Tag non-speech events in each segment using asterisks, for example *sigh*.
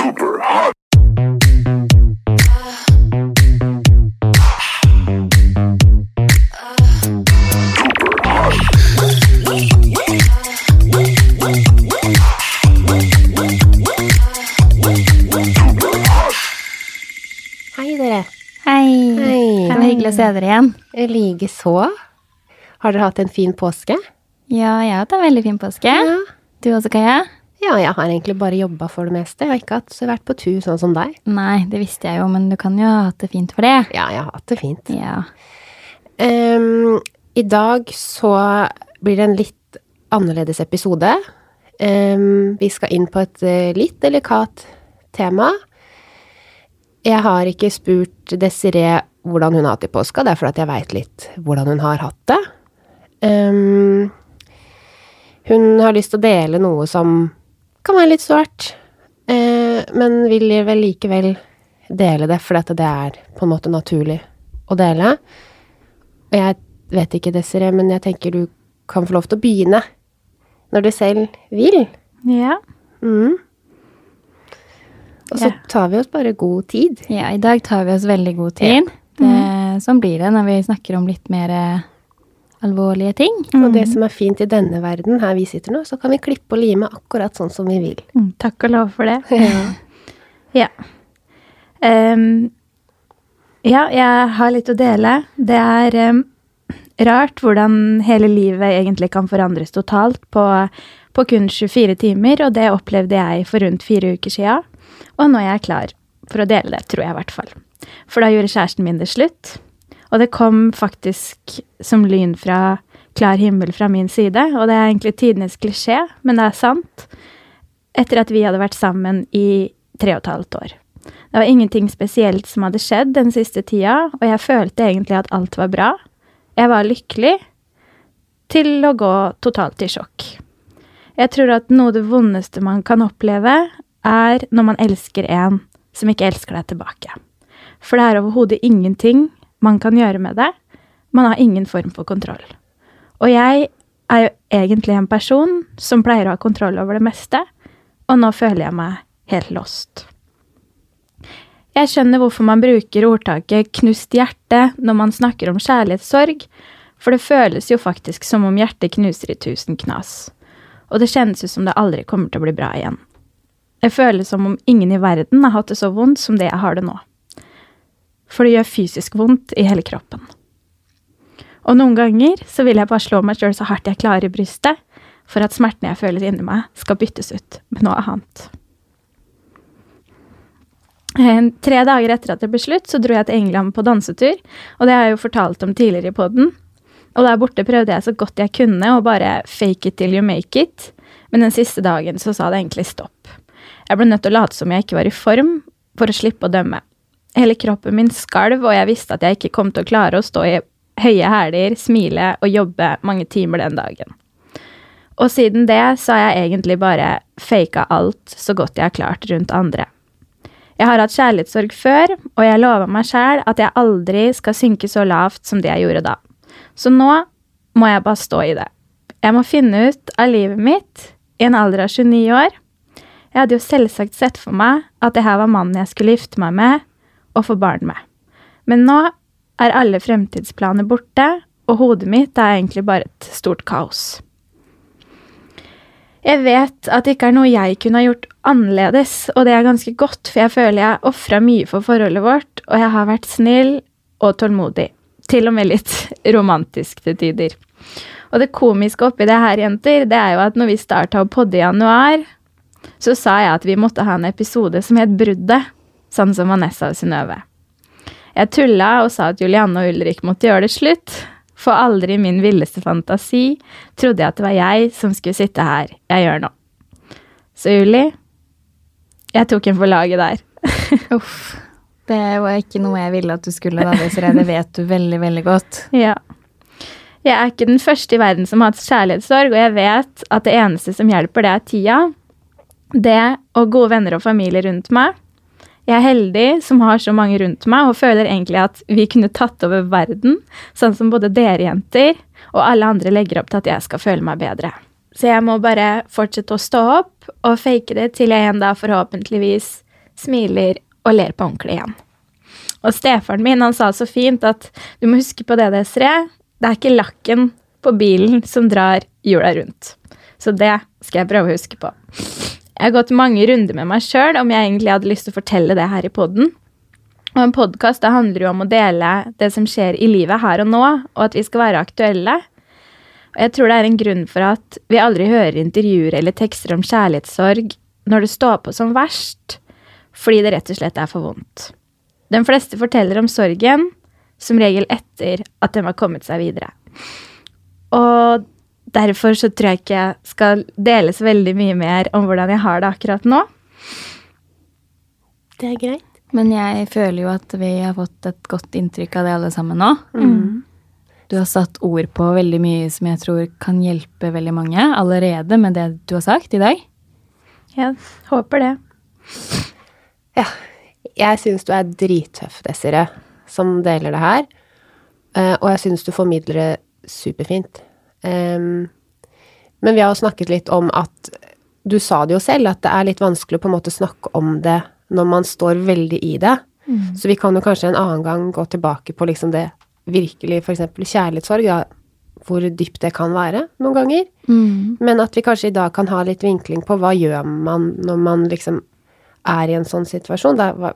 Super hot. Hei, dere. Hei. Hei. Det var hyggelig å se dere igjen. Likeså. Har dere hatt en fin påske? Ja, jeg har hatt en veldig fin påske. Ja. Du også, Kaja? Ja, jeg har egentlig bare jobba for det meste. Jeg har ikke hatt, vært på tur sånn som deg. Nei, det visste jeg jo, men du kan jo ha hatt det fint for det. Ja, jeg har hatt det fint. Ja. Um, I dag så blir det en litt annerledes episode. Um, vi skal inn på et eh, litt delikat tema. Jeg har ikke spurt Desiree hvordan hun har hatt det i påska, det er fordi jeg veit litt hvordan hun har hatt det. Um, hun har lyst til å dele noe som kan være litt sårt, eh, men vil vel likevel dele det fordi at det er på en måte naturlig å dele. Og jeg vet ikke, Desiree, men jeg tenker du kan få lov til å begynne når du selv vil. Ja. Mm. Og så Ja. tar vi oss bare god tid. ja, i dag tar vi oss veldig god tid. Det, sånn blir det når vi snakker om litt mer alvorlige ting. Og det som er fint i denne verden, her vi sitter nå, så kan vi klippe og lime akkurat sånn som vi vil. Mm, takk og lov for det. *laughs* Ja. Ja. Ehm, ja, jeg har litt å dele. Det er um, rart hvordan hele livet egentlig kan forandres totalt på, på kun 24 timer, og det opplevde jeg for rundt fire uker sia. Og nå er jeg klar for å dele det, tror jeg i hvert fall. For da gjorde kjæresten min det slutt. Og det kom faktisk som lyn fra klar himmel fra min side, og det er egentlig tidenes klisjé, men det er sant. Etter at vi hadde vært sammen i tre og et halvt år. Det var ingenting spesielt som hadde skjedd den siste tida, og jeg følte egentlig at alt var bra. Jeg var lykkelig, til å gå totalt i sjokk. Jeg tror at noe av det vondeste man kan oppleve, er når man elsker en som ikke elsker deg tilbake. For det er overhodet ingenting man kan gjøre med det. Man har ingen form for kontroll. Og jeg er jo egentlig en person som pleier å ha kontroll over det meste, og nå føler jeg meg helt lost. Jeg skjønner hvorfor man bruker ordtaket 'knust hjerte' når man snakker om kjærlighetssorg, for det føles jo faktisk som om hjertet knuser i tusen knas. Og det kjennes ut som det aldri kommer til å bli bra igjen. Det føles som om ingen i verden har hatt det så vondt som det jeg har det nå. For det gjør fysisk vondt i hele kroppen. Og noen ganger så vil jeg bare slå meg sjøl så hardt jeg klarer i brystet, for at smerten jeg føler inni meg, skal byttes ut med noe annet. Eh, Tre dager etter at det ble slutt, så dro jeg til England på dansetur, og det har jeg jo fortalt om tidligere i poden. Og der borte prøvde jeg så godt jeg kunne å bare fake it till you make it, men den siste dagen så sa det egentlig stopp. Jeg ble nødt til å late som jeg ikke var i form, for å slippe å dømme. Hele kroppen min skalv, og jeg visste at jeg ikke kom til å klare å stå i høye hæler, smile og jobbe mange timer den dagen. Og siden det så har jeg egentlig bare faka alt så godt jeg har klart rundt andre. Jeg har hatt kjærlighetssorg før, og jeg lova meg sjæl at jeg aldri skal synke så lavt som det jeg gjorde da. Så nå må jeg bare stå i det. Jeg må finne ut av livet mitt i en alder av 29 år. Jeg hadde jo selvsagt sett for meg at det her var mannen jeg skulle gifte meg med og få barn med. Men nå er alle fremtidsplaner borte, og hodet mitt er egentlig bare et stort kaos. Jeg vet at det ikke er noe jeg kunne ha gjort annerledes, og det er ganske godt, for jeg føler jeg ofra mye for forholdet vårt, og jeg har vært snill og tålmodig. Til og med litt *laughs* romantisk til tider. Og det komiske oppi det her, jenter, det er jo at når vi starta å podde i januar, så sa jeg at vi måtte ha en episode som het Bruddet, sånn som Vanessa og Synnøve. Jeg tulla og sa at Julianne og Ulrik måtte gjøre det slutt, for aldri i min villeste fantasi trodde jeg at det var jeg som skulle sitte her jeg gjør nå. Så Juli, jeg tok en for laget der. *laughs* Uff. Det var ikke noe jeg ville at du skulle, da, Desiree. Det vet du veldig, veldig godt. *laughs* Ja. Jeg er ikke den første i verden som har hatt kjærlighetssorg, og jeg vet at det eneste som hjelper, det er tida. Det og gode venner og familie rundt meg. Jeg er heldig som har så mange rundt meg, og føler egentlig at vi kunne tatt over verden, sånn som både dere jenter og alle andre legger opp til at jeg skal føle meg bedre. Så jeg må bare fortsette å stå opp og fake det til jeg en dag forhåpentligvis smiler og ler på ordentlig igjen. Og stefaren min han sa så fint at du må huske på det, Desiree. Det er ikke lakken på bilen som drar hjula rundt. Så det skal jeg prøve å huske på. Jeg har gått mange runder med meg sjøl om jeg egentlig hadde lyst til å fortelle det her i poden. Og en podkast handler jo om å dele det som skjer i livet her og nå, og at vi skal være aktuelle. Og jeg tror det er en grunn for at vi aldri hører intervjuer eller tekster om kjærlighetssorg når det står på som verst, fordi det rett og slett er for vondt. De fleste forteller om sorgen, som regel etter at de har kommet seg videre. Og derfor så tror jeg ikke jeg skal dele så veldig mye mer om hvordan jeg har det akkurat nå. Det er greit. Men jeg føler jo at vi har fått et godt inntrykk av det alle sammen nå. Du har satt ord på veldig mye som jeg tror kan hjelpe veldig mange allerede med det du har sagt i dag. Jeg håper det. Ja. Jeg syns du er drittøff, Desiree, som deler det her. Eh, og jeg syns du formidler det superfint. Em, men vi har jo snakket litt om at Du sa det jo selv, at det er litt vanskelig å på en måte snakke om det når man står veldig i det. Så vi kan jo kanskje en annen gang gå tilbake på liksom det virkelig, eksempel kjærlighetssorg, da, hvor dypt det kan være noen ganger. Men at vi kanskje i dag kan ha litt vinkling på hva gjør man når man liksom er i en sånn situasjon. Da, hva-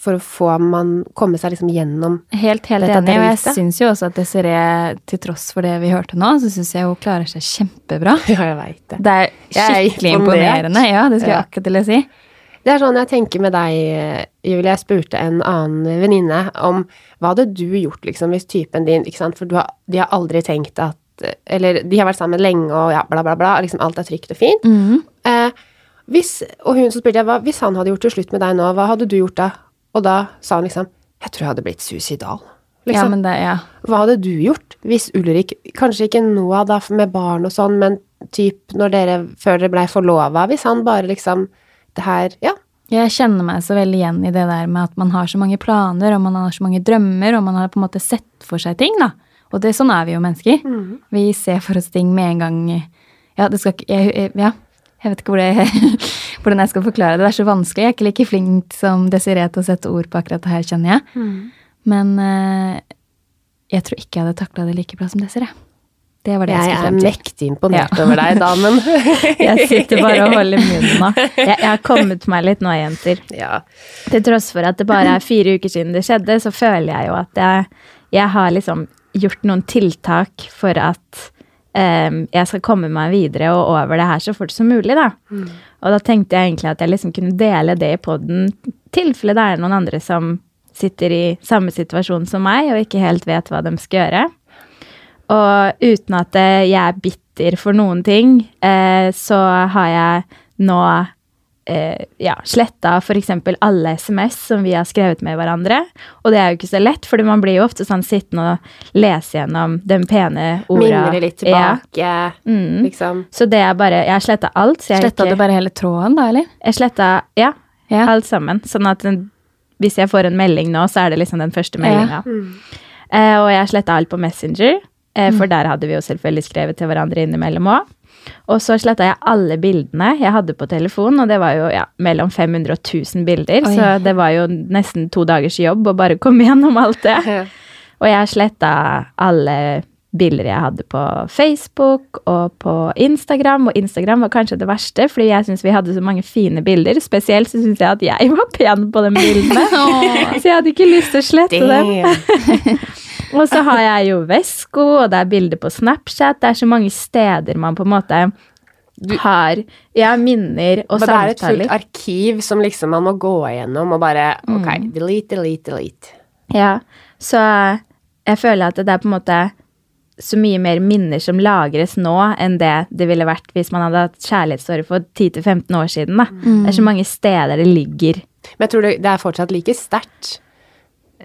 for å få man komme seg liksom gjennom Helt, helt enig. Og jeg syns jo også at Desiree, til tross for det vi hørte nå, så syns jeg hun klarer seg kjempebra. *laughs* Ja, jeg vet det. Det er skikkelig er imponerende. Ja, det skal jeg akkurat til å si. Det er sånn jeg tenker med deg, Julie. Jeg spurte en annen venninne om hva hadde du gjort liksom hvis typen din ikke sant? For du har, de har aldri tenkt at Eller de har vært sammen lenge og ja, bla, bla, bla. Liksom alt er trygt og fint. Mhm. Eh, hvis, og hun så spurte jeg hva, hvis han hadde gjort det slutt med deg nå, hva hadde du gjort da? Og da sa hun liksom Jeg tror jeg hadde blitt suicidal. Ja, Liksom. men det, ja. Hva hadde du gjort hvis Ulrik Kanskje ikke Noah da med barn og sånn, men typ når dere før dere blei forlova, hvis han bare liksom Det her Ja. Jeg kjenner meg så veldig igjen i det der med at man har så mange planer, og man har så mange drømmer, og man har på en måte sett for seg ting, da. Og det, sånn er vi jo mennesker. Vi ser for oss ting med en gang Ja, det skal ikke jeg, jeg, Ja. Jeg vet ikke hvor det, *laughs* hvordan jeg skal forklare det. Det er så vanskelig. Jeg er ikke like flink som Desiree til å sette ord på akkurat det her, kjenner jeg. Men uh, jeg tror ikke jeg hadde takla det like bra som Desiree. Det var det jeg, Jeg er mektig imponert over deg, damen. *laughs* Jeg sitter bare og holder munnen nå. *laughs* Jeg, jeg har kommet meg litt nå, jenter. ja. Til tross for at det bare er fire uker siden det skjedde, så føler jeg jo at jeg, jeg har liksom gjort noen tiltak for at em, jeg skal komme meg videre og over det her så fort som mulig, da. Og da tenkte jeg egentlig at jeg liksom kunne dele det i poden, tilfelle det er noen andre som sitter i samme situasjon som meg og ikke helt vet hva de skal gjøre. Og uten at jeg er bitter for noen ting, eh, så har jeg nå eh, ja, sletta f.eks. alle SMS som vi har skrevet med hverandre. Og det er jo ikke så lett, for man blir jo ofte sånn sittende og lese gjennom de pene orda. Mimre litt tilbake, Mm. liksom. Så det er bare Jeg har sletta alt. Så Sletta du bare hele tråden, da, eller? jeg sletta ja, Ja. alt sammen. Sånn at den, hvis jeg får en melding nå, så er det liksom den første meldinga. Eh, og jeg sletta alt på Messenger, eh, for der hadde vi jo selvfølgelig skrevet til hverandre innimellom òg. Og så sletta jeg alle bildene jeg hadde på telefon, og det var jo ja, mellom 500 og 1000 bilder, Oi. så det var jo nesten to dagers jobb å bare komme gjennom alt det. *laughs* Og jeg sletta alle bilder jeg hadde på Facebook og på Instagram, og Instagram var kanskje det verste, fordi jeg syns vi hadde så mange fine bilder. Spesielt så syns jeg at jeg var pen på de bildene, *laughs* så jeg hadde ikke lyst til å slette dem. *laughs* Og så har jeg jo Vesko, og det er bilder på Snapchat. Det er så mange steder man på en måte har ja, minner og Men det er et fullt arkiv som liksom man må gå igjennom og bare Ok, delete, delete, delete. Ja, så jeg føler at det er på en måte så mye mer minner som lagres nå enn det det ville vært hvis man hadde hatt kjærlighetssorg for 10-15 år siden. Da. Det er så mange steder det ligger. Men jeg tror det, det er fortsatt like sterkt,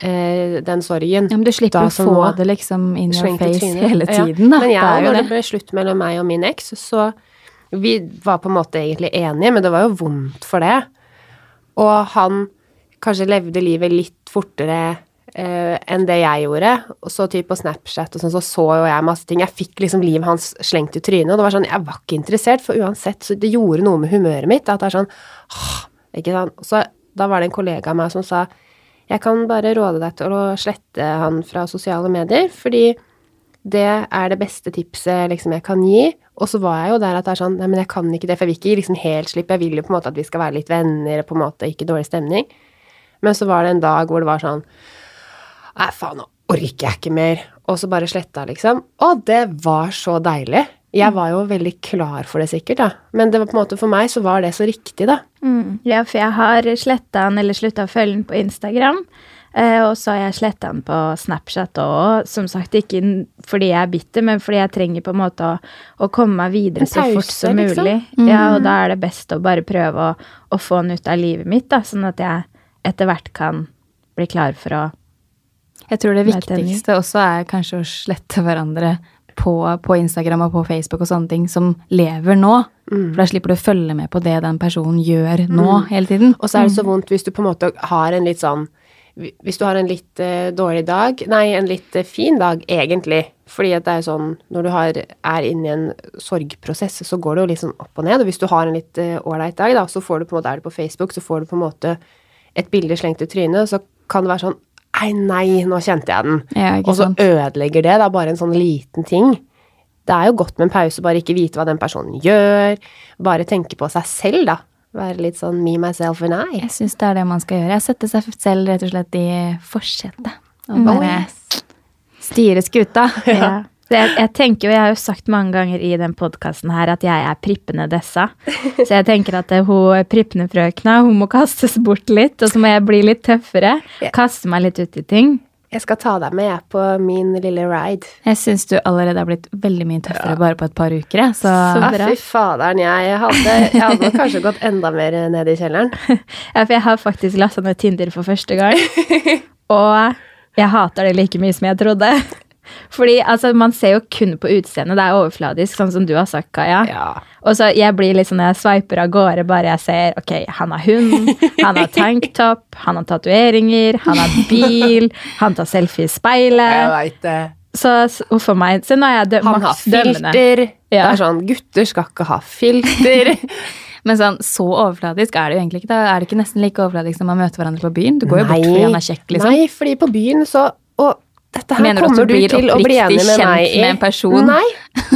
den sorgen. Ja, men du slipper å få det liksom in your face trynet. hele tiden, da. Men jeg, det når det det. ble slutt mellom meg og min eks, så Vi var på en måte egentlig enige, men det var jo vondt for det. Og han kanskje levde livet litt fortere eh, enn det jeg gjorde. Og så typ på Snapchat og sånn, så så jo jeg masse ting. Jeg fikk liksom livet hans slengt i trynet, og det var sånn Jeg var ikke interessert, for uansett, så det gjorde noe med humøret mitt. At det er sånn «Åh, Ikke sant. Så da var det en kollega av meg som sa jeg kan bare råde deg til å slette han fra sosiale medier, fordi det er det beste tipset liksom, jeg kan gi. Og så var jeg jo der at det er sånn Nei, men jeg kan ikke det, for jeg vil ikke liksom helt slipp. Jeg vil jo på en måte at vi skal være litt venner, på en måte ikke dårlig stemning. Men så var det en dag hvor det var sånn Nei, faen, nå orker jeg ikke mer. Og så bare sletta, liksom. Og det var så deilig. Jeg var jo veldig klar for det, sikkert, da. Men det var på en måte for meg så var det så riktig, da. Mm. Ja, for jeg har sletta han, eller slutta å følge han på Instagram. Eh, og så har jeg sletta han på Snapchat òg. Som sagt, ikke fordi jeg er bitter, men fordi jeg trenger på en måte å, å komme meg videre En så fort som som liksom. mulig. Ja, og da er det best å bare prøve å, å få han ut av livet mitt, da, sånn at jeg etter hvert kan bli klar for å Jeg tror det viktigste også er kanskje å slette hverandre på, på Instagram og på Facebook og sånne ting som lever nå. Mm. For da slipper du å følge med på det den personen gjør nå hele tiden. Og så er det så vondt hvis du på en måte har en litt sånn Hvis du har en litt uh, dårlig dag Nei, en litt uh, fin dag, egentlig. Fordi at det er sånn Når du har, er inne i en sorgprosess, så går det jo litt sånn opp og ned. Og hvis du har en litt ålreit uh, dag, da, så får du på en måte Er du på Facebook, så får du på en måte et bilde slengt i trynet, og så kan det være sånn Nei, nei, nå kjente jeg den. Ja, og så sant? ødelegger det. Det er bare en sånn liten ting. Det er jo godt med en pause, bare ikke vite hva den personen gjør. Bare tenke på seg selv, da. Være litt sånn me, myself and I. Jeg syns det er det man skal gjøre. Sette seg selv rett og slett i forsetet. Og bare mm. styre skuta. *laughs* Ja. Jeg, jeg tenker jo, jeg har jo sagt mange ganger i den podkasten her at jeg er prippende dessa. Så jeg tenker at det, hun prippende frøkna, hun må kastes bort litt, og så må jeg bli litt tøffere. Kaste meg litt ut i ting. Jeg skal ta deg med på min lille ride. Jeg syns du allerede har blitt veldig mye tøffere bare på et par uker. Så, Så Ja, bra. fy faderen, jeg hadde, jeg hadde kanskje gått enda mer ned i kjelleren. *laughs* Ja, for jeg har faktisk lasta ned Tinder for første gang. *laughs* Og jeg hater det like mye som jeg trodde. Fordi altså, man ser jo kun på utseendet. Det er overfladisk, sånn som du har sagt, Kaja. Ja. Og så jeg blir litt sånn når jeg sveiper av gårde, bare jeg ser ok, han har hund, han har *laughs* tanktopp, han har tatoveringer, han har bil, han tar selfie i speilet. Jeg vet det. Så for meg Så nå er jeg dø Han har maks dømmende. filter. Det er sånn, gutter skal ikke ha filter. *laughs* men sånn, så overfladisk er det jo egentlig ikke. Da er det ikke nesten like overfladisk når man møter hverandre på byen. Du går jo bort fordi han er kjekk, liksom. Nei, fordi på byen så Og dette her Mener kommer du du, til å bli enig med meg i. med en person? Nei,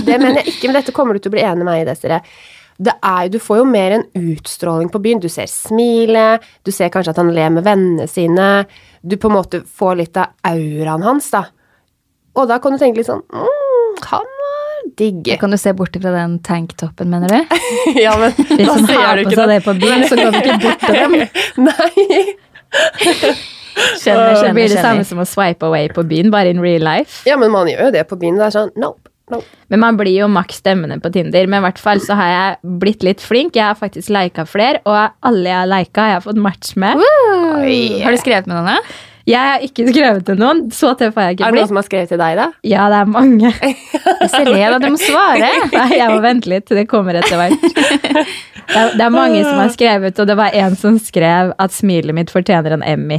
det mener jeg ikke, men dette kommer du til å bli enig med meg i, Desiree. Det er, du får jo mer en utstråling på byen. Du ser smilet, du ser kanskje at han ler med vennene sine. Du på en måte får litt av auraen hans, da. Og da kan du tenke litt sånn mm, Han var digg. Kan du se bort fra den tanktoppen, mener du? *laughs* ja, men Hvis da han har på seg det på byen, så går vi ikke bort til dem. *laughs* Nei. Skjønner, skjønner, blir det samme som å swipe away på byen, bare in real life. Ja, men man gjør jo det på byen. Det er sånn nope, nope. Men man blir jo maks stemmende på Tinder. Men i hvert fall så har jeg blitt litt flink. Jeg har faktisk lika flere, og alle jeg har lika, har jeg fått match med. Har du skrevet med noen? ja? Jeg har ikke skrevet til noen. Så tøff har jeg Er det noen som har skrevet til deg, da? Ja, det er mange. *laughs* Da, du må svare. Nei, jeg må vente litt. Det kommer etter hvert. *laughs* Det er, det er mange som har skrevet, og det var en som skrev at smilet mitt fortjener en Emmy.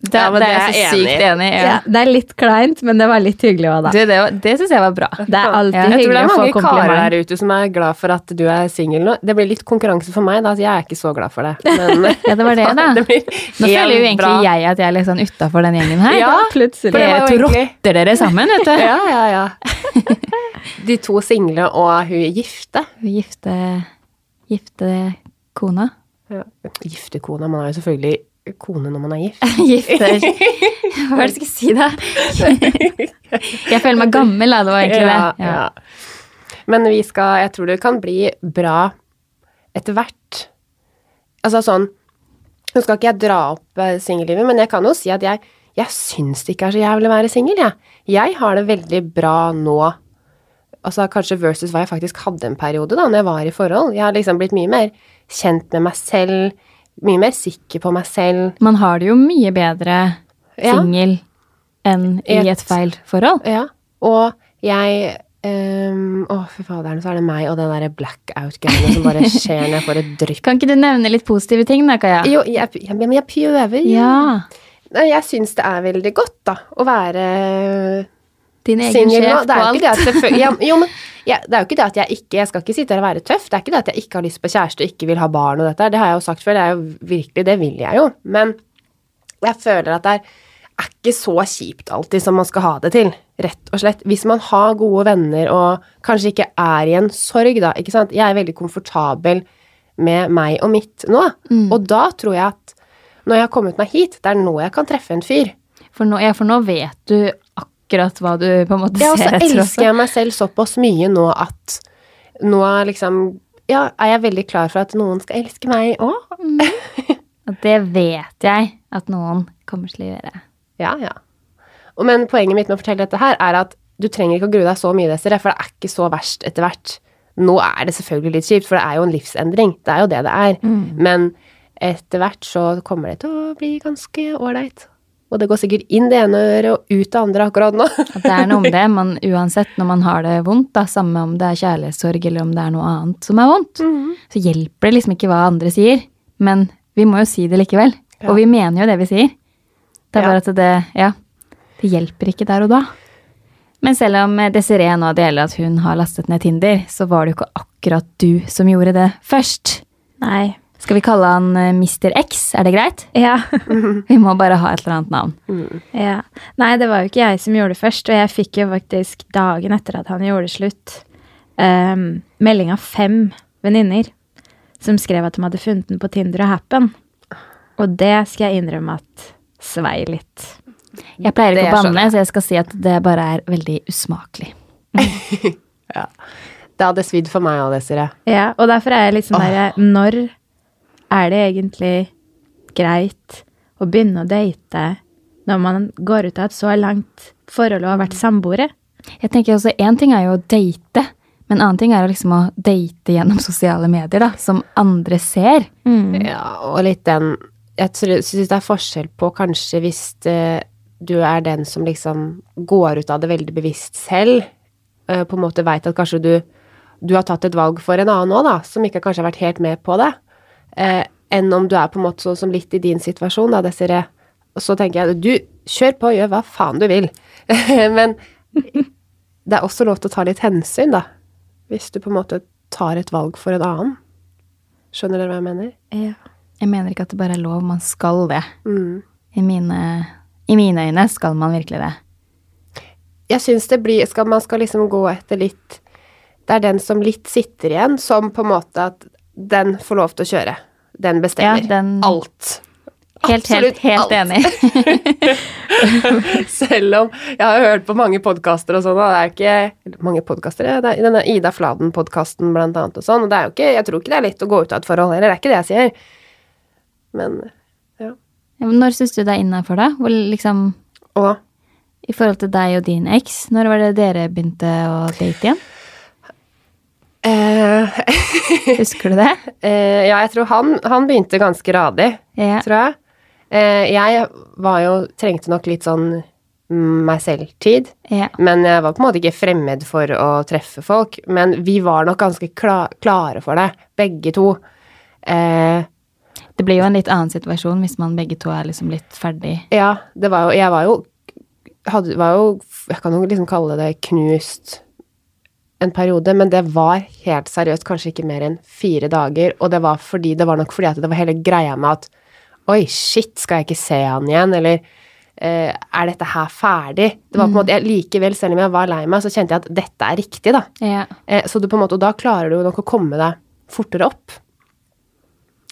Det, Ja, det, det er jeg så sykt enig i. Ja, Ja. det er litt kleint, men det var litt hyggelig òg, da. Du, det, var- det syns jeg var bra. Det er alltid Ja, Jeg tror det er mange karer der ute som er glad for at du er singel nå. Det blir litt konkurranse for meg, da. så Jeg er ikke så glad for det. Men *laughs* Ja, det var det, da. *laughs* det blir Nå føler jo egentlig bra. jeg at jeg er litt sånn utafor den gjengen her. Ja, Plutselig. for Dere to rotter dere sammen, vet du. *laughs* Ja, ja, ja. De to single og hun gifte. Hun Gifte, gifte kona. Ja. Gifte kona. Man er jo selvfølgelig kone når man er gift. *laughs* Gifte Hva er det jeg skal si, da? *laughs* Jeg føler meg gammel, da. Det var egentlig Ja, det. Ja. ja. Men vi skal Jeg tror det kan bli bra etter hvert. Altså sånn Nå skal ikke jeg dra opp eh, singellivet, men jeg kan jo si at jeg, jeg syns det ikke er så jævlig å være singel, jeg. Jeg har det veldig bra nå. Altså kanskje versus hva jeg faktisk hadde en periode da når jeg var i forhold. Jeg har liksom blitt mye mer kjent med meg selv, mye mer sikker på meg selv. Man har det jo mye bedre Ja. singel enn i Et- et feil forhold. Ja, og jeg Um, Å, fy faderen, så er det meg og det derre blackout-greiene som bare *laughs* skjer når jeg får et drypp. Kan ikke du nevne litt positive ting, da, Kaja? Jo, jeg, jeg, jeg prøver. Ja. Jeg syns det er veldig godt, da, å være Din egen Single, sjef Det på alt. det ja, *laughs* Jo, men ja, det er jo ikke det at jeg ikke Jeg skal ikke sitte her og være tøff. Det er ikke det at jeg ikke har lyst på kjæreste og ikke vil ha barn og dette. Det har jeg jo sagt før. Det er jo virkelig Det vil jeg jo. Men jeg føler at det er, er ikke så kjipt alltid som man skal ha det til. Rett og slett. Hvis man har gode venner og kanskje ikke er i en sorg, da. Ikke sant. Jeg er veldig komfortabel med meg og mitt nå. Og da tror jeg at når jeg har kommet meg hit, det er nå jeg kan treffe en fyr. For nå, ja, for nå vet du akkurat hva du på en måte Ja, og så elsker jeg meg selv såpass mye nå at nå liksom Ja, er jeg veldig klar for at noen skal elske meg òg? Og det vet jeg at noen kommer til å gjøre. Ja, ja. Men poenget mitt med å fortelle dette her, er at du trenger ikke å grue deg så mye, Desiree, for det er ikke så verst etter hvert. Nå er det selvfølgelig litt kjipt, for det er jo en livsendring. Det er jo det det er. Men etter hvert så kommer det til å bli ganske ålreit. Og det går sikkert inn det ene øret og ut det andre akkurat nå. *laughs* Det er noe om det. men uansett når man har det vondt, da, samme om det er kjærlighetssorg eller om det er noe annet som er vondt, så hjelper det liksom ikke hva andre sier. Men vi må jo si det likevel. Ja. Og vi mener jo det vi sier. Det er Ja. bare at det, ja, det hjelper ikke der og da. Men selv om Desiree nå deler at hun har lastet ned Tinder, så var det jo ikke akkurat du som gjorde det først. Nei. Skal vi kalle han eh, Mr. X, er det greit? Ja. *laughs* Vi må bare ha et eller annet navn. ja. Nei, det var jo ikke jeg som gjorde det først, og jeg fikk jo faktisk dagen etter at han gjorde det slutt, um, melding av fem venninner som skrev at de hadde funnet den på Tinder og Happen. Og det skal jeg innrømme at svei litt. Jeg pleier ikke å banne, så jeg skal si at det bare er veldig usmakelig. *laughs* Ja. Det hadde svidd for meg òg, Desiree. Ja, og derfor er jeg litt sånn derre Når er det egentlig greit å begynne å date når man går ut av et så langt forhold og har vært samboere? Jeg tenker også, Én ting er jo å date, men en annen ting er liksom å date gjennom *laughs* sosiale medier, da, som andre ser. Ja, og litt den Jeg syns det er forskjell på kanskje hvis det, du er den som liksom går ut av det veldig bevisst selv, eh, på en måte veit at kanskje du du har tatt et valg for en annen òg, da, som ikke kanskje har vært helt med på det, eh, enn om du er på en måte sånn som litt i din situasjon, da, Desiree. Og så tenker jeg du, kjør på, gjør hva faen du vil. *laughs* Men det er også lov til å ta litt hensyn, da. Hvis du på en måte tar et valg for en annen. Skjønner dere hva jeg mener? Ja. Jeg mener ikke at det bare er lov, man skal det. Mm. I mine, I mine øyne skal man virkelig det. Jeg syns det blir skal, Man skal liksom gå etter litt Det er den som litt sitter igjen, som på en måte at den får lov til å kjøre. Den bestemmer. Ja, den- Alt. Helt, helt, Absolutt helt alt. enig. *laughs* Selv om jeg har hørt på mange podkaster og sånn, og det er ikke mange podkaster, det er denne Ida Fladen-podkasten blant annet og sånn, og det er jo ikke Jeg tror ikke det er lett å gå ut av et forhold heller, det er ikke det jeg sier. Men ja. Når syns du det er innafor, da? Hvor liksom, Og I forhold til deg og din eks, når var det dere begynte å date igjen? Eh, *laughs* Husker du det? eh, Ja, jeg tror han, han begynte ganske radig. yeah. tror jeg. Eh, jeg var jo Trengte nok litt sånn meg selv-tid. Yeah. Men jeg var på en måte ikke fremmed for å treffe folk. Men vi var nok ganske kla klare for det, begge to. Eh, Det blir jo en litt annen situasjon hvis man begge to er liksom litt ferdig. ja, det var jo Jeg var jo hadde, var jo Jeg kan jo liksom kalle det knust en periode, men det var helt seriøst kanskje ikke mer enn fire dager. Og det var fordi det var nok fordi at det var hele greia med at Oi, shit, skal jeg ikke se han igjen? Eller eh, er dette her ferdig? Det var på en måte, jeg, Likevel, selv om jeg var lei meg, så kjente jeg at dette er riktig, da. Ja. Eh, så du på en måte, og da klarer du nok å komme deg fortere opp.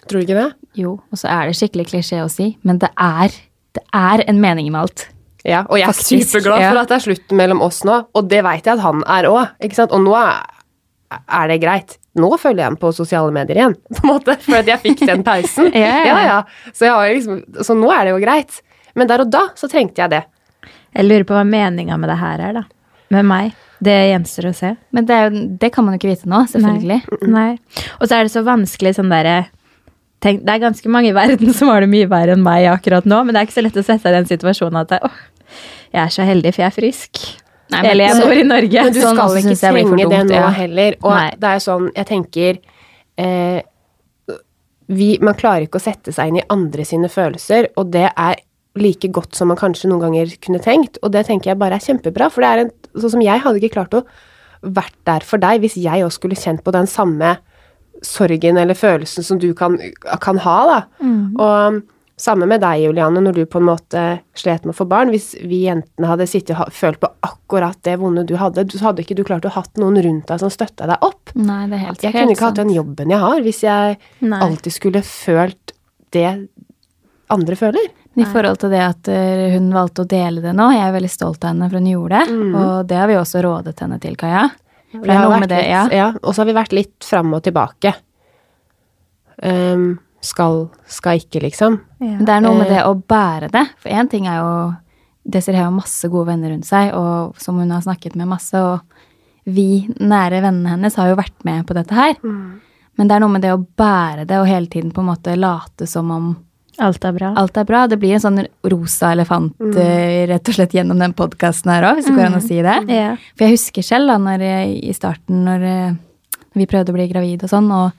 Tror du ikke det? Jo, og så er det skikkelig klisjé å si, men det er, det er en mening med alt. Ja, og jeg er Faktisk, superglad ja. for at det er slutt mellom oss nå, og det veit jeg at han er òg. Og nå er, det greit. Nå følger jeg ham på sosiale medier igjen, *laughs* på en måte, for at jeg fikk den pausen. *laughs* Ja, ja. ja, ja. Så, jeg har liksom, så nå er det jo greit. Men der og da så trengte jeg det. Jeg lurer på hva meninga med det her er, da. Med meg. Det gjenstår å se. Men det, er jo, det kan man jo ikke vite nå, selvfølgelig. Nei. Og så er det så vanskelig sånn derre tenk, Det er ganske mange i verden *laughs* som har det mye verre enn meg akkurat nå, men det er ikke så lett å sette seg i den situasjonen at åh, jeg er så heldig, for jeg er frisk. Nei, men Eller jeg bor i Norge. Men du Sånn skal ikke trenge det nå ja. heller. Og Nei. det er jo sånn, jeg tenker eh, vi, Man klarer ikke å sette seg inn i andre sine følelser, og det er like godt som man kanskje noen ganger kunne tenkt, og det tenker jeg bare er kjempebra, for det er en, sånn som jeg hadde ikke klart å vært der for deg hvis jeg også skulle kjent på den samme sorgen eller følelsen som du kan, kan ha, da. Og samme med deg, Juliane, når du på en måte slet med å få barn. Hvis vi jentene hadde sittet og følt på akkurat det vonde du hadde, så hadde ikke du klart å hatt noen rundt deg som støtta deg opp. Nei, det er helt Jeg helt kunne ikke hatt den jobben jeg har, hvis jeg Nei. alltid skulle følt det andre føler. I forhold til det at eh, hun valgte å dele det nå, jeg er veldig stolt av henne for hun gjorde det. Og det har vi også rådet henne til, Kaja. For det er noe med det, litt, ja. ja. Og så har vi vært litt fram og tilbake. Ehm, skal, skal ikke, liksom. Ja. Men det er noe med Eh. det å bære det. For én ting er jo Desiree har masse gode venner rundt seg, og som hun har snakket med masse, og vi nære vennene hennes har jo vært med på dette her. Men det er noe med det å bære det og hele tiden på en måte late som om Alt er bra. alt er bra. Det blir en sånn rosa elefant mm. rett og slett gjennom den podkasten her òg, hvis det går an å si det. Ja. For jeg husker selv da når, jeg- i starten når, eh, når vi prøvde å bli gravid og sånn, og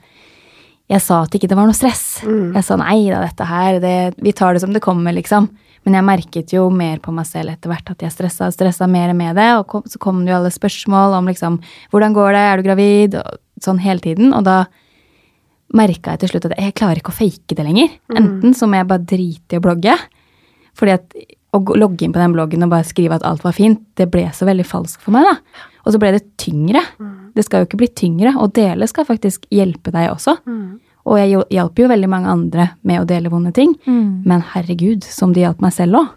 jeg sa at ikke det var noe stress. Jeg sa nei da, dette her, det, vi tar det som det kommer, liksom. Men jeg merket jo mer på meg selv etter hvert at jeg stressa stressa mer med det. Og kom, så kom det jo alle spørsmål om liksom hvordan går det, er du gravid, og sånn hele tiden. Og da merka jeg til slutt at jeg klarer ikke å fake det lenger. Enten så må jeg bare drite i å blogge. Fordi at å logge inn på den bloggen og bare skrive at alt var fint, det ble så veldig falskt for meg, da. Og så ble det tyngre. Det skal jo ikke bli tyngre. Å dele skal faktisk hjelpe deg også. Og jeg hjelper hjalp jo veldig mange andre med å dele vonde ting. Men herregud, som de hjalp meg selv òg.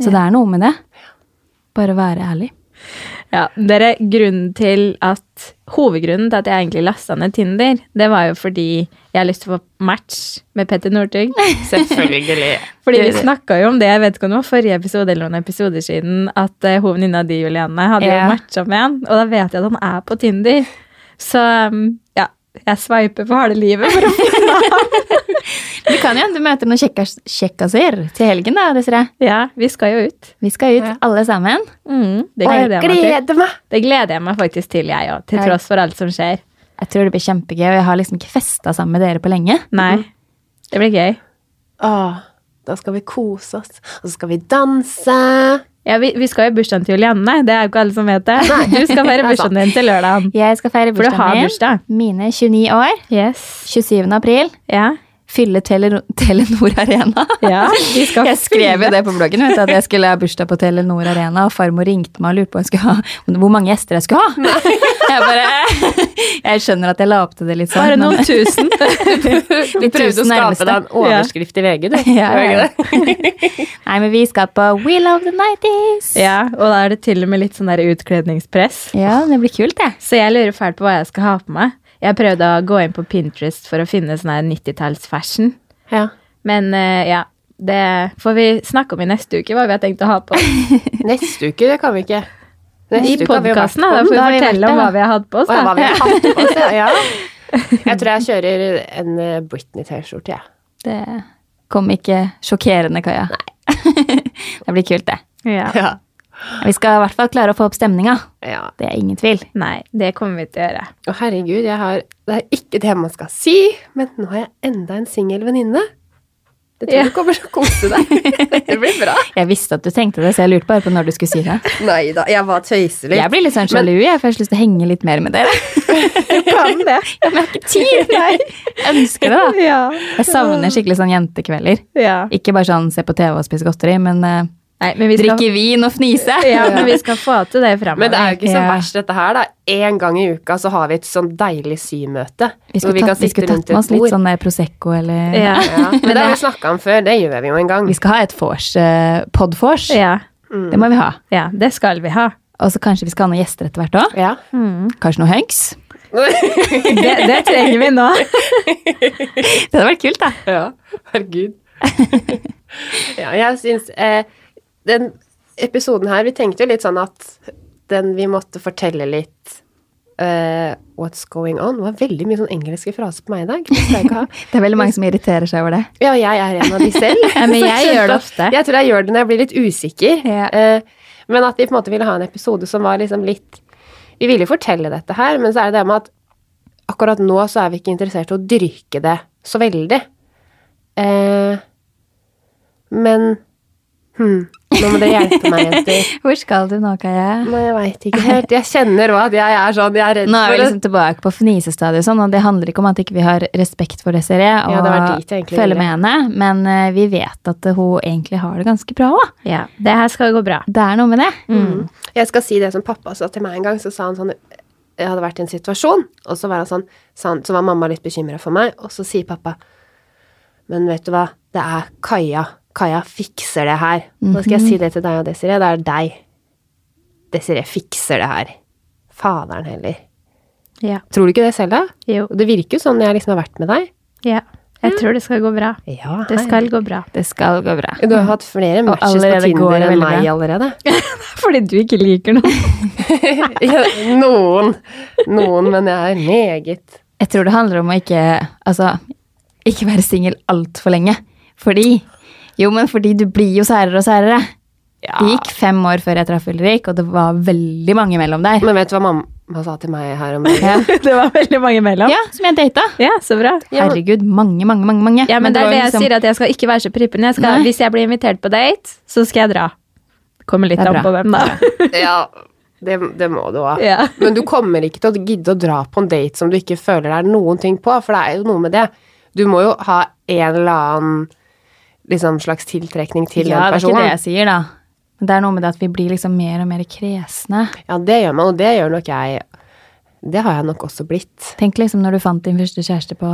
Så det er noe med det. Bare være ærlig. Ja, dere, grunnen til at Hovedgrunnen til at jeg egentlig lasta ned Tinder, det var jo fordi jeg har lyst til å få match med Petter Northug. *laughs* Selvfølgelig. Fordi vi snakka jo om det, jeg vet ikke om det var forrige episode eller noen episoder siden, at uh, hovedvenninna venninna di, Juliane, hadde yeah. jo matcha med han, og da vet jeg at han er på Tinder. Så um, ja, jeg sveiper på harde livet for å *laughs* Du kan jo du møter noen kjekkas- kjekkaser til helgen, da, Desiree. Ja, vi skal jo ut. Vi skal ut, Ja. alle sammen. Mm, det Og jeg gleder meg til. Det gleder jeg meg faktisk til, jeg òg, til Ja. tross for alt som skjer. Jeg tror det blir kjempegøy, og jeg har liksom ikke festa sammen med dere på lenge. Nei, det blir gøy. Åh, da skal vi kose oss, og så skal vi danse. Ja, vi, vi skal jo bursdagen til Julianne, det er jo ikke alle som vet det. *laughs* Du skal feire bursdagen din til lørdagen. Jeg skal feire bursdagen min. bursdag. Mine 29 år. Yes. 27. april. Ja. Fylle Tele Telenor Arena. *laughs* Ja, vi skal Jeg skrev jo det på bloggen, vet du, at jeg skulle ha bursdag på Telenor Arena, og farmor ringte meg og lurte på jeg ha, hvor mange gjester jeg skulle ha. *laughs* Jeg bare, *laughs* jeg skjønner at jeg la opp til det litt sånn. Bare men- noen tusen. Du prøvde å skape deg en overskrift i VG, du. Ja, ja. Nei, men vi skal på We Love the 90s. Ja, og da er det til og med litt sånn der utkledningspress. Ja, det blir kult, det. Så jeg lurer fælt på hva jeg skal ha på meg. Jeg prøvde å gå inn på Pinterest for å finne sånn her 90-talls-fashion. Ja. Men uh, ja, det får vi snakke om i neste uke, hva vi har tenkt å ha på. *laughs* Neste uke, det kan vi ikke. Neste I podkasten, da da får vi Da har vi fortelle om hva vi har hatt på oss. Da. hva vi har hatt på oss, ja. *laughs* ja. Jeg tror jeg kjører en eh, Britney-T-skjorte, jeg. Det kom ikke sjokkerende, Kaja. Nei. *laughs* det blir kult, det. Ja. Ja. Vi skal i hvert fall klare å få opp stemninga. ja. Det er ingen tvil. Nei, det kommer vi til å gjøre. Å, herregud, jeg har Det er ikke det man skal si, men nå har jeg enda en singel venninne. Det tror Ja. du kommer til å kose deg. *laughs* Det blir bra. Jeg visste at du tenkte det, så jeg lurte bare på når du skulle si det. Nei da, jeg var tøyselig. Jeg blir litt sånn sjalu, jeg, for jeg har så lyst til å henge litt mer med dere. *laughs* Kan det? Jeg har ikke Tid! Nei. Jeg ønsker det, da. Ja. Jeg savner skikkelig sånn jentekvelder. ja. Ikke bare sånn se på TV og spise godteri, men eh, Nei, men vi skal, drikke vin og fnise. *laughs* ja, men vi skal få til det fremover. Men det er jo ikke så verst, dette her. da. En gang i uka så har vi et sånn deilig symøte. Vi hvor skulle tatt, vi skulle tatt med oss litt sånn der Prosecco eller Ja. Ja, *laughs* men det har vi snakka om før. Det gjør vi jo en gang. Vi skal ha et vors, uh, podvors. Ja. Det må vi ha. ja, det skal vi ha. Og så kanskje vi skal ha noen gjester etter hvert òg. Ja. Kanskje noe hunks. Det, det trenger vi nå. *laughs* Det hadde vært kult, da. ja. Herregud. ja, jeg syns eh, Den episoden her, vi tenkte jo litt sånn at den vi måtte fortelle litt uh, What's going on? Det var veldig mye sånn engelske fraser på meg i dag. *laughs* Det er veldig mange som irriterer seg over det. Ja, jeg er en av de selv. *laughs* Ja, men jeg *laughs* gjør det ofte. Jeg tror jeg gjør det når jeg blir litt usikker. Ja. Uh, men at vi på en måte ville ha en episode som var liksom litt Vi ville fortelle dette her, men så er det det med at akkurat nå så er vi ikke interessert i å dyrke det så veldig. Eh, men Hm. Nå må dere hjelpe meg, *laughs* jenter. Hvor skal du nå, Kaja? Nei, jeg veit ikke helt. Jeg kjenner òg at jeg er sånn, jeg er redd Nå er vi liksom tilbake på fnisestadiet, sånn, og det handler ikke om at ikke vi har respekt for Desiree og Ja, det dit egentlig følger med henne, men uh, vi vet at hun egentlig har det ganske bra òg. Ja, det her skal gå bra. Det er noe med det. Mm. Jeg skal si det som pappa sa til meg en gang. Så sa han sånn Jeg hadde vært i en situasjon, og så var han sånn han, Så var mamma litt bekymra for meg, og så sier pappa Men vet du hva, det er Kaja. Kaja fikser det her. Nå skal jeg si det til deg og Desiree. Det er deg. Desiree fikser det her. Faderen heller. Ja. Tror du ikke det selv, da? Jo. Det virker jo sånn når jeg liksom har vært med deg. Ja. Jeg tror det skal gå bra. Ja, Det skal gå bra. Det skal gå bra. Du har hatt flere matches på Tinder enn meg allerede. *laughs* Fordi du ikke liker noen. *laughs* Ja, noen. Noen, men jeg er meget Jeg tror det handler om å ikke Altså, ikke være singel altfor lenge. Fordi Jo, men fordi du blir jo særere og særere. Det gikk fem år før jeg traff Ulrik, og det var veldig mange mellom der. Men vet du hva mamma sa til meg her om dagen? *laughs* Det var veldig mange mellom. ja som jeg data. Ja, så bra. Herregud, mange, mange, mange. mange. Ja, men, det er det jeg liksom- sier, at jeg skal ikke være så prippen. Jeg skal, hvis jeg blir invitert på date, så skal jeg dra. Kommer litt an på hvem, da. *laughs* Ja, det, det må du òg. Ja. Men du kommer ikke til å gidde å dra på en date som du ikke føler det er noen ting på, for det er jo noe med det. Du må jo ha en eller annen liksom, slags tiltrekning til Ja, den det er ikke det jeg sier, da. Men det er noe med det at vi blir liksom mer og mer kresne. Ja, det gjør man, og det gjør nok jeg. Det har jeg nok også blitt. Tenk liksom når du fant din første kjæreste på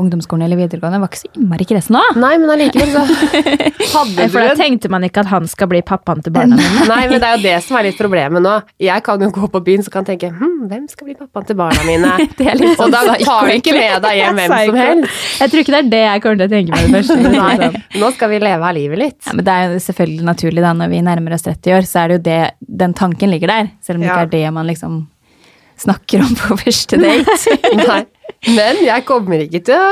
ungdomsskolen eller videregående. Var ikke så innmari kresen òg. Nei, men allikevel så *laughs* hadde Nei, For da tenkte man ikke at han skal bli pappaen til barna mine. *laughs* Nei, men det er jo det som er litt problemet nå. Jeg kan jo gå på byen så kan tenke hm, hvem skal bli pappaen til barna mine? *laughs* Det er litt Og da tar du ikke med deg hjem hvem som helst. Jeg tror ikke det er det jeg kommer til å tenke meg det første. Nei, nå skal vi leve av livet litt. Ja, men det er jo selvfølgelig naturlig da, når vi nærmer oss 30 år, så er det jo det, den tanken ligger der. Selv om det Ja. ikke er det man liksom snakker om på første date. *laughs* Nei. Men jeg kommer ikke til å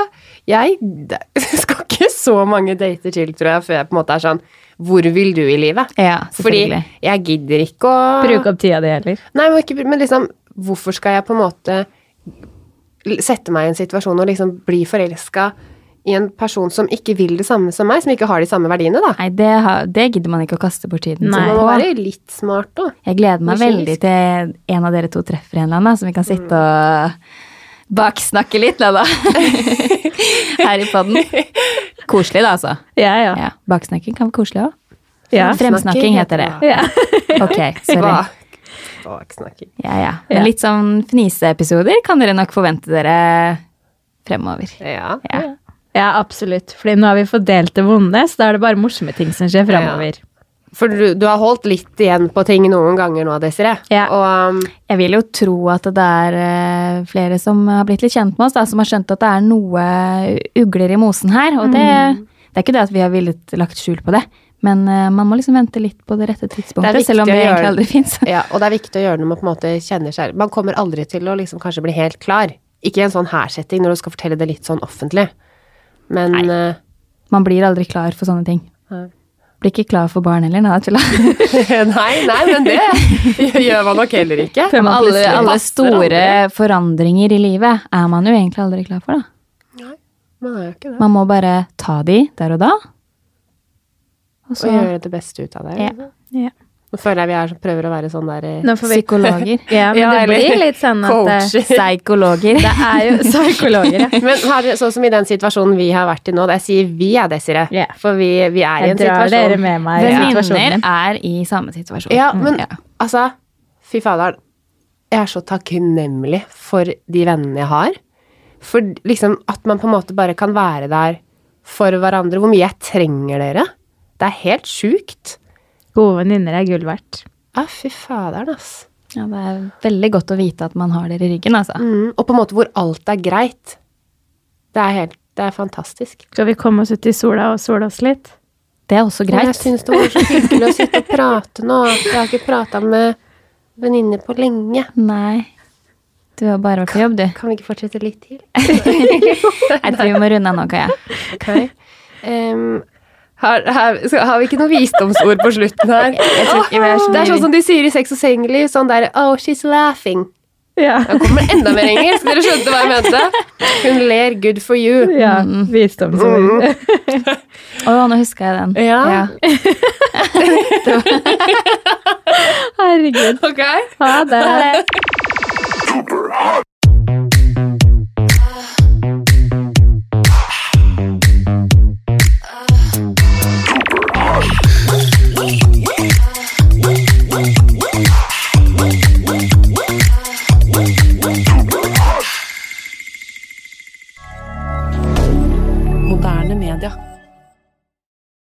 Jeg det *laughs* skal ikke så mange dater til, tror jeg, før jeg på en måte er sånn Hvor vil du i livet? ja, Fordi jeg gidder ikke å Bruke opp tida di heller. Nei, men, ikke, men liksom Hvorfor skal jeg på en måte sette meg i en situasjon og liksom bli forelska i en person som ikke vil det samme som meg, som ikke har de samme verdiene, da? Nei, det, har, det gidder man ikke å kaste bort tiden Nei. Man må være litt smart, da. Jeg gleder meg veldig til en av dere to treffer en eller annen, som vi kan sitte og baksnakke litt, da, da. *laughs* Her i podden. Koselig, da, altså. Ja, ja. Ja, baksnakking kan være koselig òg. Ja. Fremsnakking heter det. ja. Ok, sorry. Bak, baksnakking. Ja, ja. Men litt sånn fniseepisoder kan dere nok forvente dere fremover. Ja. Ja. Ja, absolutt. Fordi nå har vi fått delt det vonde, så da er det bare morsomme ting som skjer framover. For du, du har holdt litt igjen på ting noen ganger nå, Desiree. Ja. Og um, Jeg vil jo tro at det er eh, flere som har blitt litt kjent med oss, da, som har skjønt at det er noe ugler i mosen her. Og det, det er ikke det at vi har villet lagt skjul på det, men uh, man må liksom vente litt på det rette tidspunktet, det selv om det gjøre- egentlig aldri *laughs* fins. Ja, og det er viktig å gjøre når man på en måte kjenner seg Man kommer aldri til å liksom kanskje bli helt klar. Ikke i en sånn her-setting når du skal fortelle det litt sånn offentlig. Men Nei. eh, Man blir aldri klar for sånne ting. Nei. Blir ikke klar for barn heller, nei, tulla. *laughs* Nei, nei, men det gjør man nok heller ikke. Alle, alle store forandringer i livet er man jo egentlig aldri klar for, da. Nei, man er jo ikke det. Man må bare ta de der og da. Og Og gjøre det beste ut av det. Ja. Ja. Nå føler jeg vi er, som prøver å være sånn der eh, Nå får vi psykologer. *laughs* Ja, men Ja, det eller blir litt sånn at det coacher. *laughs* Psykologer. Det er jo *laughs* psykologer, ja. Men har, sånn som i den situasjonen vi har vært i nå, da jeg sier vi er Desiree, yeah. for vi, vi er i en situasjon. Jeg drar dere med meg i Venninner situasjonen min. er i samme situasjon. Ja, men Ja. altså, fy faderen. jeg er så takknemlig for de vennene jeg har. For liksom at man på en måte bare kan være der for hverandre. Hvor mye jeg trenger dere. Det er helt sjukt. Gode venninner er gull verdt. Ja, fy faderen, ass. Ja, det er veldig godt å vite at man har dere i ryggen, altså. Mm, og på en måte hvor alt er greit. Det er helt Det er fantastisk. Skal vi komme oss ut i sola og sole oss litt? Det er også greit. Men jeg syns det var så hyggelig å sitte og prate nå. Jeg har ikke prata med venninner på lenge. Nei. Du har bare vært på jobb, du. Kan vi ikke fortsette litt til? *laughs* Jeg tror vi må runde av nå, Kaja. Ok. Em, har, har, har vi ikke noen visdomsord på slutten her? Jeg tror ikke vi er det er sånn som de sier i Sex og sengliv. Sånn der Oh, she's laughing. Ja. Da kommer enda mer engelsk. Dere skjønte hva jeg mente? Hun ler good for you. ja Visdomsord. *laughs* Å, nå huska jeg den. Ja. *laughs* Herregud. Ok. Ha det.